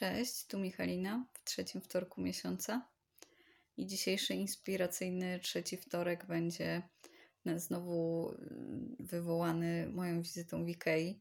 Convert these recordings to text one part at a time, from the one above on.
Cześć, tu Michalina w trzecim wtorku miesiąca. I dzisiejszy inspiracyjny trzeci wtorek będzie znowu mm, wywołany moją wizytą w Ikei.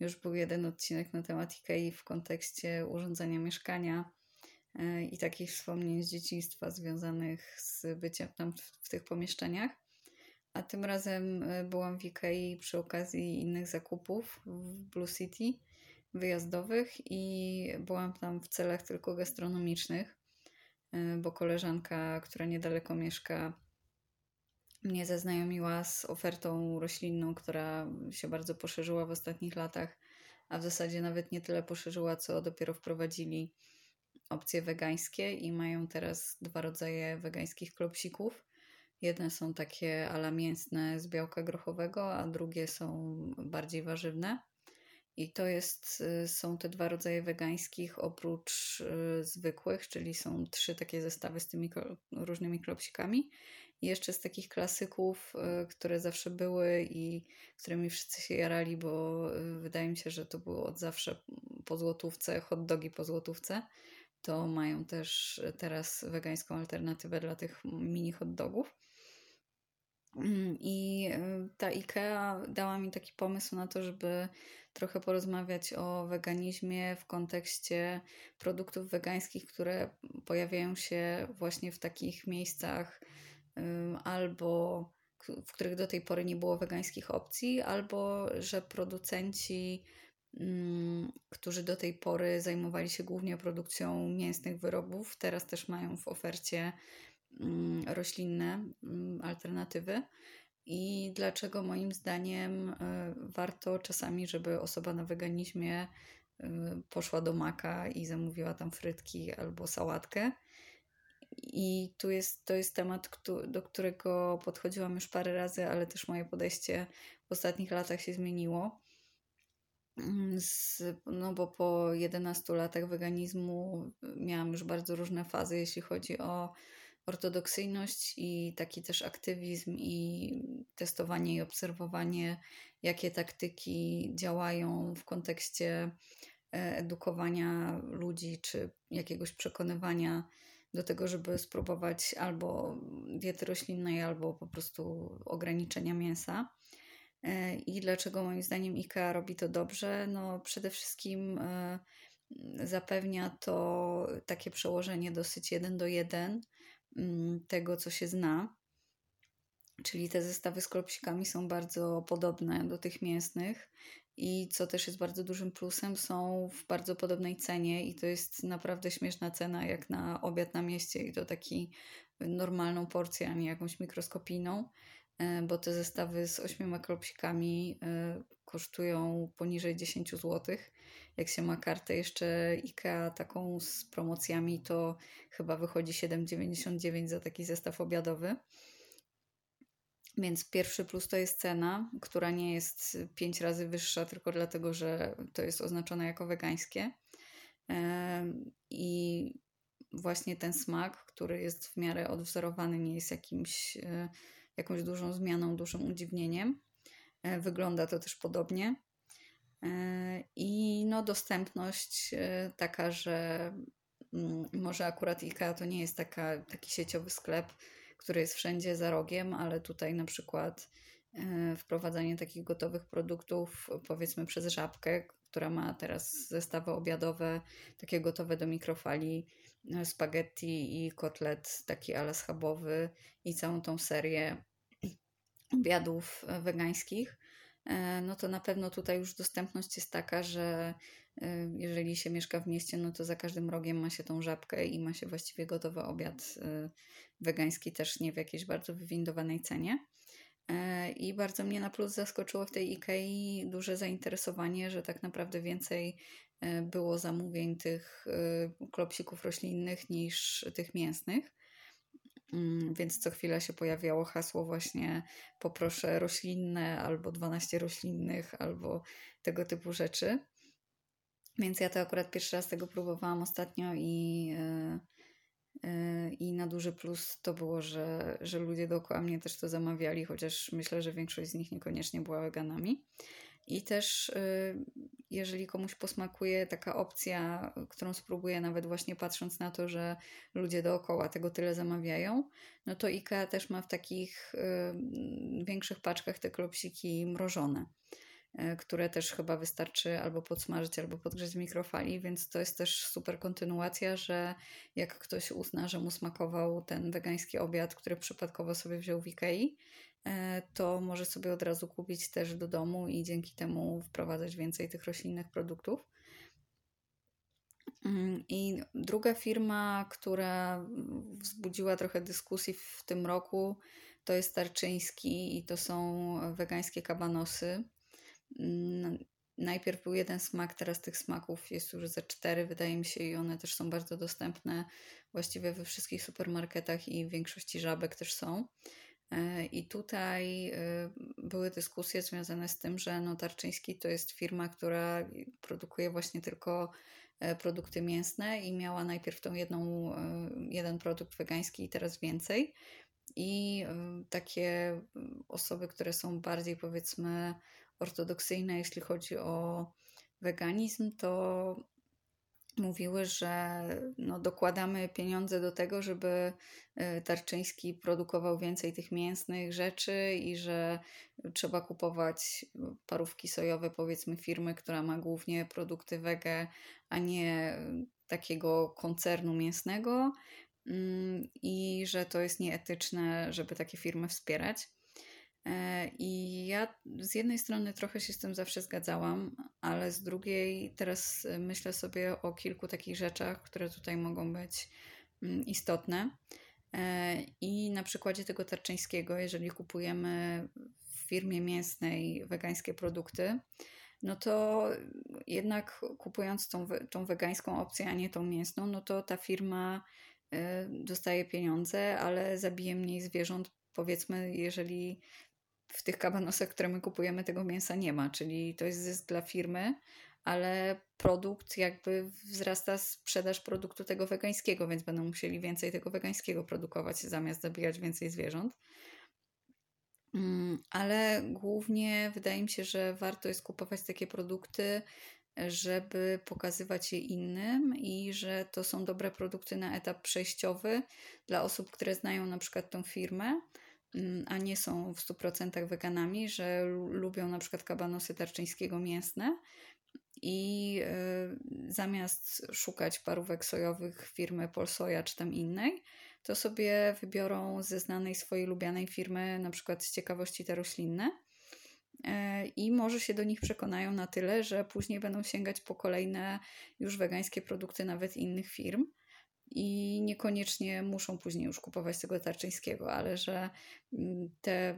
Już był jeden odcinek na temat Ikei w kontekście urządzania mieszkania e, i takich wspomnień z dzieciństwa związanych z byciem tam w, w tych pomieszczeniach. A tym razem e, byłam w Ikei przy okazji innych zakupów w Blue City wyjazdowych i byłam tam w celach tylko gastronomicznych, e, bo koleżanka, która niedaleko mieszka, mnie zaznajomiła z ofertą roślinną, która się bardzo poszerzyła w ostatnich latach, a w zasadzie nawet nie tyle poszerzyła, co dopiero wprowadzili opcje wegańskie i mają teraz dwa rodzaje wegańskich klopsików. Jedne są takie ala mięsne z białka grochowego, a drugie są bardziej warzywne. I to jest, y, są te dwa rodzaje wegańskich oprócz y, zwykłych, czyli są trzy takie zestawy z tymi różnymi klopsikami. I jeszcze z takich klasyków, y, które zawsze były i którymi wszyscy się jarali, bo wydaje mi się, że to było od zawsze po złotówce, hot dogi po złotówce, to mają też teraz wegańską alternatywę dla tych mini hot dogów. Mm, I ta IKEA dała mi taki pomysł na to, żeby trochę porozmawiać o weganizmie w kontekście produktów wegańskich, które pojawiają się właśnie w takich miejscach albo w których do tej pory nie było wegańskich opcji, albo że producenci, którzy do tej pory zajmowali się głównie produkcją mięsnych wyrobów, teraz też mają w ofercie roślinne alternatywy i dlaczego moim zdaniem e, warto czasami, żeby osoba na weganizmie e, poszła do maka i zamówiła tam frytki albo sałatkę. I tu jest, to jest temat, do którego podchodziłam już parę razy, ale też moje podejście w ostatnich latach się zmieniło. Mm, z, no bo po 11 latach weganizmu miałam już bardzo różne fazy, jeśli chodzi o ortodoksyjność i taki też aktywizm i testowanie i obserwowanie, jakie taktyki działają w kontekście e, edukowania ludzi czy jakiegoś przekonywania do tego, żeby spróbować albo diety roślinnej, albo po prostu ograniczenia mięsa. E, I dlaczego moim zdaniem IKEA robi to dobrze? No przede wszystkim e, zapewnia to takie przełożenie dosyć jeden do jeden tego, co się zna. Czyli te zestawy z klopsikami są bardzo podobne do tych mięsnych i co też jest bardzo dużym plusem, są w bardzo podobnej cenie i to jest naprawdę śmieszna cena jak na obiad na mieście i to taki normalną porcję, a nie jakąś mikroskopijną, bo te zestawy z ośmioma klopsikami e, kosztują poniżej 10 zł jak się ma kartę jeszcze IKEA taką z promocjami, to chyba wychodzi 7,99 za taki zestaw obiadowy. Więc pierwszy plus to jest cena, która nie jest 5 razy wyższa, tylko dlatego, że to jest oznaczone jako wegańskie. I właśnie ten smak, który jest w miarę odwzorowany, nie jest jakimś, e, jakąś dużą zmianą, dużym udziwnieniem. E, wygląda to też podobnie. E, I no, dostępność e, taka, że mm, może akurat IKEA to nie jest taka, taki sieciowy sklep, który jest wszędzie za rogiem, ale tutaj na przykład wprowadzanie takich gotowych produktów, powiedzmy przez żabkę, która ma teraz zestawy obiadowe, takie gotowe do mikrofali, spaghetti i kotlet taki ale schabowy i całą tą serię obiadów wegańskich E, no to na pewno tutaj już dostępność jest taka, że e, jeżeli się mieszka w mieście, no to za każdym rogiem ma się tą żabkę i ma się właściwie gotowy obiad e, wegański też nie w jakiejś bardzo wywindowanej cenie. I bardzo mnie na plus zaskoczyło w tej IKEA duże zainteresowanie, że tak naprawdę więcej było zamówień tych klopsików roślinnych niż tych mięsnych. Mm, więc co chwila się pojawiało hasło właśnie poproszę roślinne albo 12 roślinnych albo tego typu rzeczy. Więc ja to akurat pierwszy raz tego próbowałam ostatnio i, e, e, i na duży plus to było, że, że ludzie dookoła mnie też to zamawiali, chociaż myślę, że większość z nich niekoniecznie była weganami. I też, y, jeżeli komuś posmakuje taka opcja, którą spróbuję, nawet właśnie patrząc na to, że ludzie dookoła tego tyle zamawiają, no to IKEA też ma w takich y, większych paczkach te klopsiki mrożone. E, które też chyba wystarczy albo podsmażyć, albo podgrzeć w mikrofali, więc to jest też super kontynuacja, że jak ktoś uzna, że mu smakował ten wegański obiad, który przypadkowo sobie wziął w Ikei, e, to może sobie od razu kupić też do domu i dzięki temu wprowadzać więcej tych roślinnych produktów. Mm, I druga firma, która wzbudziła trochę dyskusji w tym roku, to jest Tarczyński i to są wegańskie kabanosy. Najpierw był jeden smak, teraz tych smaków jest już ze cztery, wydaje mi się, i one też są bardzo dostępne właściwie we wszystkich supermarketach i w większości żabek też są. E, I tutaj e, były dyskusje związane z tym, że no Tarczyński to jest firma, która produkuje właśnie tylko e, produkty mięsne i miała najpierw tą jedną, jeden produkt wegański i teraz więcej. I takie osoby, które są bardziej powiedzmy ortodoksyjne, jeśli chodzi o weganizm, to mówiły, że no, dokładamy pieniądze do tego, żeby e, Tarczyński produkował więcej tych mięsnych rzeczy i że trzeba kupować parówki sojowe, powiedzmy, firmy, która ma głównie produkty wege, a nie takiego koncernu mięsnego mm, i że to jest nieetyczne, żeby takie firmy wspierać. E, I ja z jednej strony trochę się z tym zawsze zgadzałam, ale z drugiej teraz myślę sobie o kilku takich rzeczach, które tutaj mogą być mm, istotne. E, I na przykładzie tego tarczyńskiego, jeżeli kupujemy w firmie mięsnej wegańskie produkty, no to jednak kupując tą, tą wegańską opcję, a nie tą mięsną, no to ta firma e, dostaje pieniądze, ale zabije mniej zwierząt. Powiedzmy, jeżeli w tych kabanosach, które my kupujemy, tego mięsa nie ma, czyli to jest zysk dla firmy, ale produkt jakby wzrasta sprzedaż produktu tego wegańskiego, więc będą musieli więcej tego wegańskiego produkować zamiast zabijać więcej zwierząt. Mm, ale głównie wydaje mi się, że warto jest kupować takie produkty, żeby pokazywać je innym i że to są dobre produkty na etap przejściowy dla osób, które znają na przykład tą firmę a nie są w 100% weganami, że lubią na przykład kabanosy tarczyńskiego mięsne i y, zamiast szukać parówek sojowych firmy Polsoja czy tam innej, to sobie wybiorą ze znanej swojej lubianej firmy, na przykład z ciekawości te roślinne. E, I może się do nich przekonają na tyle, że później będą sięgać po kolejne już wegańskie produkty nawet innych firm i niekoniecznie muszą później już kupować tego tarczyńskiego, ale że mm, te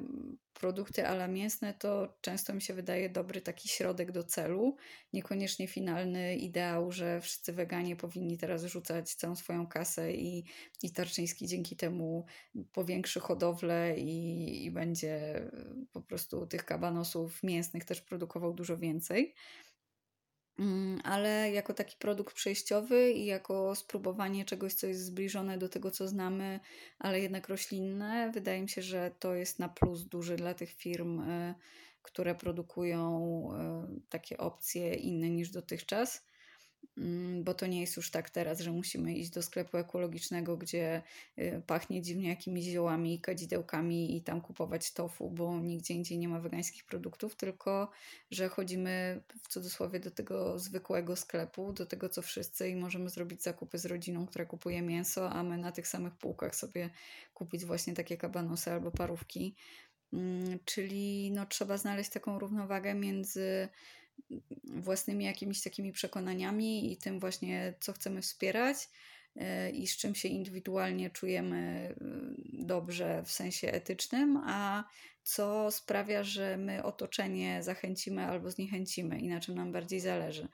produkty ala mięsne to często mi się wydaje dobry taki środek do celu, niekoniecznie finalny ideał, że wszyscy weganie powinni teraz rzucać całą swoją kasę i, i tarczyński dzięki temu powiększy hodowlę i, i będzie po prostu tych kabanosów mięsnych też produkował dużo więcej. Mm, ale jako taki produkt przejściowy i jako spróbowanie czegoś, co jest zbliżone do tego, co znamy, ale jednak roślinne, wydaje mi się, że to jest na plus duży dla tych firm, y, które produkują y, takie opcje inne niż dotychczas. Mm, bo to nie jest już tak teraz, że musimy iść do sklepu ekologicznego, gdzie y, pachnie dziwnie jakimiś ziołami, kadzidełkami i tam kupować tofu, bo nigdzie indziej nie ma wegańskich produktów, tylko że chodzimy w cudzysłowie do tego zwykłego sklepu, do tego co wszyscy i możemy zrobić zakupy z rodziną, która kupuje mięso, a my na tych samych półkach sobie kupić właśnie takie kabanosy albo parówki. Mm, czyli no, trzeba znaleźć taką równowagę między własnymi jakimiś takimi przekonaniami i tym właśnie, co chcemy wspierać e, i z czym się indywidualnie czujemy e, dobrze w sensie etycznym, a co sprawia, że my otoczenie zachęcimy albo zniechęcimy i na czym nam bardziej zależy.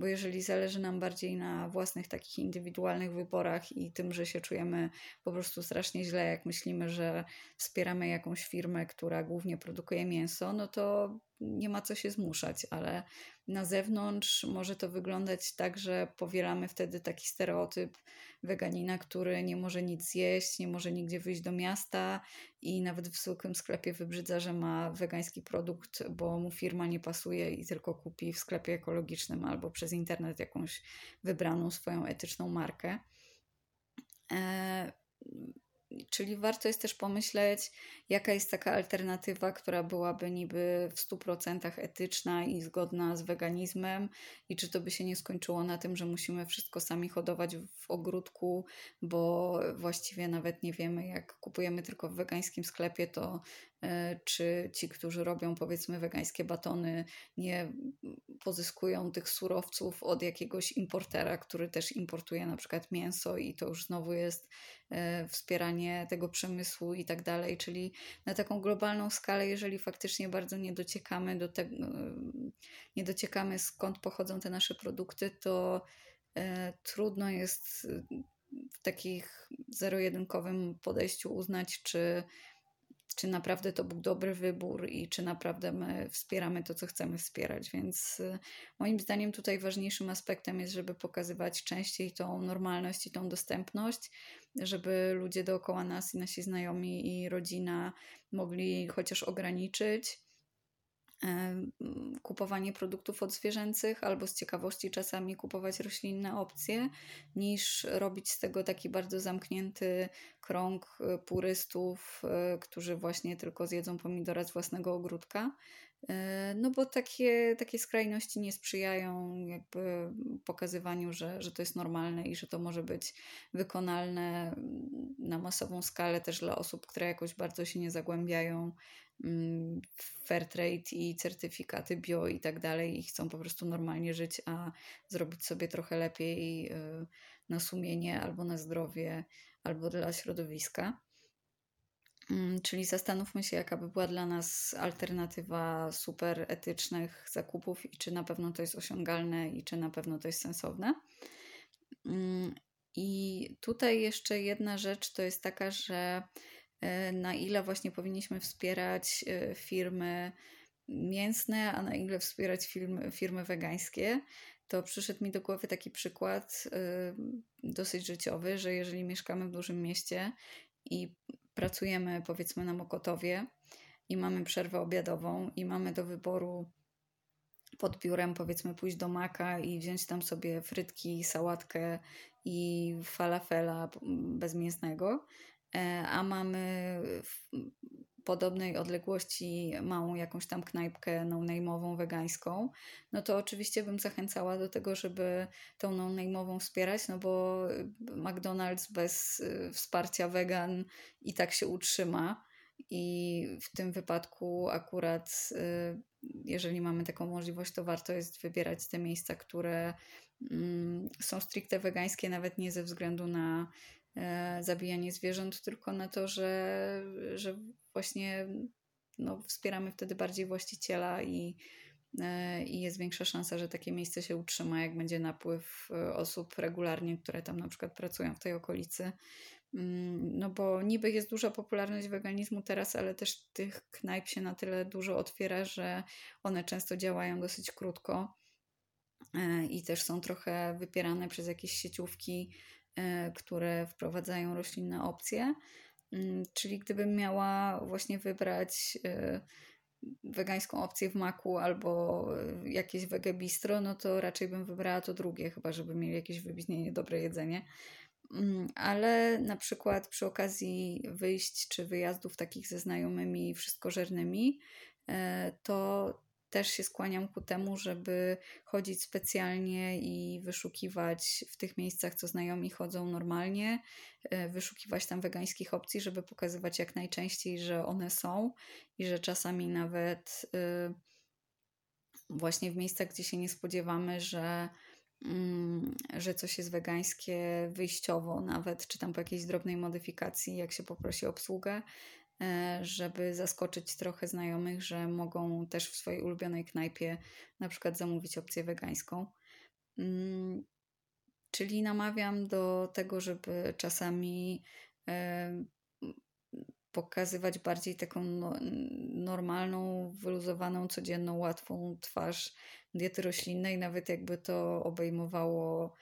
Bo jeżeli zależy nam bardziej na własnych takich indywidualnych wyborach i tym, że się czujemy po prostu strasznie źle, jak myślimy, że wspieramy jakąś firmę, która głównie produkuje mięso, no to nie ma co się zmuszać, ale na zewnątrz może to wyglądać tak, że powielamy wtedy taki stereotyp weganina, który nie może nic zjeść, nie może nigdzie wyjść do miasta i nawet w zwykłym sklepie wybrzydza, że ma wegański produkt, bo mu firma nie pasuje i tylko kupi w sklepie ekologicznym albo przez internet jakąś wybraną swoją etyczną markę. E, Czyli warto jest też pomyśleć, jaka jest taka alternatywa, która byłaby niby w 100% etyczna i zgodna z weganizmem, i czy to by się nie skończyło na tym, że musimy wszystko sami hodować w ogródku, bo właściwie nawet nie wiemy, jak kupujemy tylko w wegańskim sklepie, to E, czy ci, którzy robią powiedzmy wegańskie batony, nie pozyskują tych surowców od jakiegoś importera, który też importuje na przykład mięso i to już znowu jest e, tego przemysłu i tak dalej. Czyli na taką globalną skalę, jeżeli faktycznie bardzo nie dociekamy do tego, e, nie dociekamy skąd pochodzą te nasze produkty, to trudno jest w takich zero-jedynkowym podejściu uznać, czy czy naprawdę to był dobry wybór i czy naprawdę my wspieramy to, co chcemy wspierać. Więc y, moim zdaniem tutaj ważniejszym aspektem jest, żeby pokazywać częściej tą normalność i tą dostępność, żeby ludzie dookoła nas i nasi znajomi i rodzina mogli chociaż ograniczyć kupowanie produktów odzwierzęcych albo z ciekawości czasami kupować roślinne opcje, niż robić z tego taki bardzo zamknięty krąg e, purystów, e, którzy właśnie tylko zjedzą pomidora z własnego ogródka. E, no bo takie, takie skrajności nie sprzyjają jakby pokazywaniu, że, że to jest normalne i że to może być wykonalne na masową skalę też dla osób, które jakoś bardzo się nie zagłębiają Mm, fair trade i certyfikaty bio i tak dalej i chcą po prostu normalnie żyć, a zrobić sobie trochę lepiej y, na sumienie albo na zdrowie, albo dla środowiska. Mm, czyli zastanówmy się, jaka by była dla nas alternatywa super etycznych zakupów i czy na pewno to jest osiągalne i czy na pewno to jest sensowne. Mm, I tutaj jeszcze jedna rzecz to jest taka, że E, na ile właśnie powinniśmy wspierać e, firmy mięsne, a na ile wspierać firmy, firmy wegańskie, to przyszedł mi do głowy taki przykład e, dosyć życiowy, że jeżeli mieszkamy w dużym mieście i pracujemy powiedzmy na Mokotowie i mamy przerwę obiadową i mamy do wyboru pod biurem powiedzmy pójść do Maka i wziąć tam sobie frytki, sałatkę i falafela bezmięsnego, E, a mamy podobnej odległości małą jakąś tam knajpkę no-name'ową, wegańską, no to oczywiście bym zachęcała do tego, żeby tą no-name'ową wspierać, no bo McDonald's bez y, wsparcia wegan i tak się utrzyma. I w tym wypadku akurat, y, jeżeli mamy taką możliwość, to warto jest wybierać te miejsca, które mm, są stricte wegańskie, nawet nie ze względu na zabijanie zwierząt, tylko na to, że, że właśnie no, wspieramy wtedy bardziej właściciela i, e, i jest większa szansa, że takie miejsce się utrzyma, jak będzie napływ e, osób regularnie, które tam na przykład pracują w tej okolicy. Mm, no bo niby jest duża popularność weganizmu teraz, ale też tych knajp się na tyle dużo otwiera, że one często działają dosyć krótko i też są trochę wypierane przez jakieś sieciówki E, które wprowadzają roślinne opcje. Mm, czyli gdybym miała właśnie wybrać e, wegańską opcję w maku albo e, jakieś wegebistro, no to raczej bym wybrała to drugie, chyba żeby mieli jakieś wybitnie dobre jedzenie. Mm, ale na przykład przy okazji wyjść czy wyjazdów takich ze znajomymi wszystkożernymi, to też się skłaniam ku temu, żeby chodzić specjalnie i wyszukiwać w tych miejscach, co znajomi chodzą normalnie, e, wyszukiwać tam wegańskich opcji, żeby pokazywać jak najczęściej, że one są i że czasami nawet e, właśnie w miejscach, gdzie się nie spodziewamy, że mm, że coś jest wegańskie wyjściowo, nawet czy tam po jakiejś drobnej modyfikacji, jak się poprosi obsługę, żeby zaskoczyć trochę znajomych, że mogą też w swojej ulubionej knajpie na przykład zamówić opcję wegańską. Mm, czyli namawiam do tego, żeby czasami e, pokazywać bardziej taką no, normalną, wyluzowaną, codzienną, łatwą twarz diety roślinnej, nawet jakby to obejmowało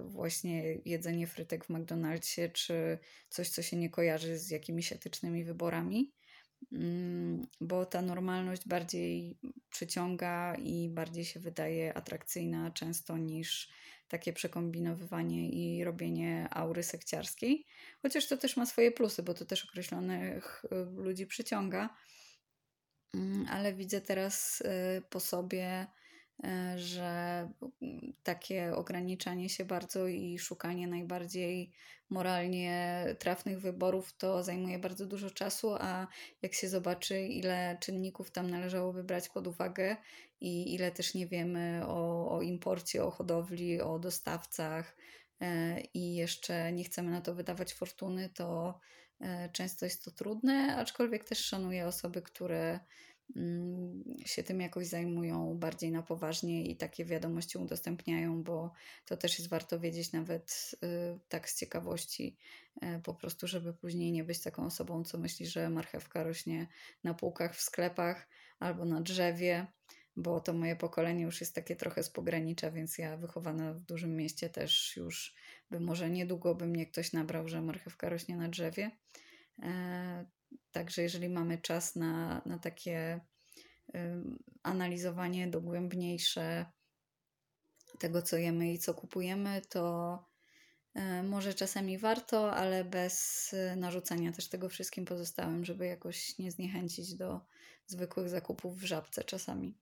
właśnie jedzenie frytek w McDonald'sie, czy coś, co się nie kojarzy z jakimiś etycznymi wyborami, mm, bo ta normalność bardziej przyciąga i bardziej się wydaje atrakcyjna często niż takie przekombinowywanie i robienie aury sekciarskiej. Chociaż to też ma swoje plusy, bo to też określonych y, ludzi przyciąga. Mm, ale widzę teraz y, po sobie, y, że takie ograniczanie się bardzo i szukanie najbardziej moralnie trafnych wyborów to zajmuje bardzo dużo czasu, a jak się zobaczy, ile czynników tam należałoby brać pod uwagę i ile też nie wiemy o, o imporcie, o hodowli, o dostawcach e, i jeszcze nie chcemy na to wydawać fortuny, to e, często jest to trudne, aczkolwiek też szanuję osoby, które mm, się tym jakoś zajmują bardziej na poważnie i takie wiadomości udostępniają, bo to też jest warto wiedzieć nawet y, tak z ciekawości, e, po prostu, żeby później nie być taką osobą, co myśli, że marchewka rośnie na półkach w sklepach albo na drzewie bo to moje pokolenie już jest takie trochę z pogranicza, więc ja wychowana w dużym mieście też już by może niedługo by mnie ktoś nabrał, że marchewka rośnie na drzewie. E, także jeżeli mamy czas na, na takie e, analizowanie dogłębniejsze tego, co jemy i co kupujemy, to e, może czasami warto, ale bez narzucania też tego wszystkim pozostałym, żeby jakoś nie zniechęcić do zwykłych zakupów w żabce czasami.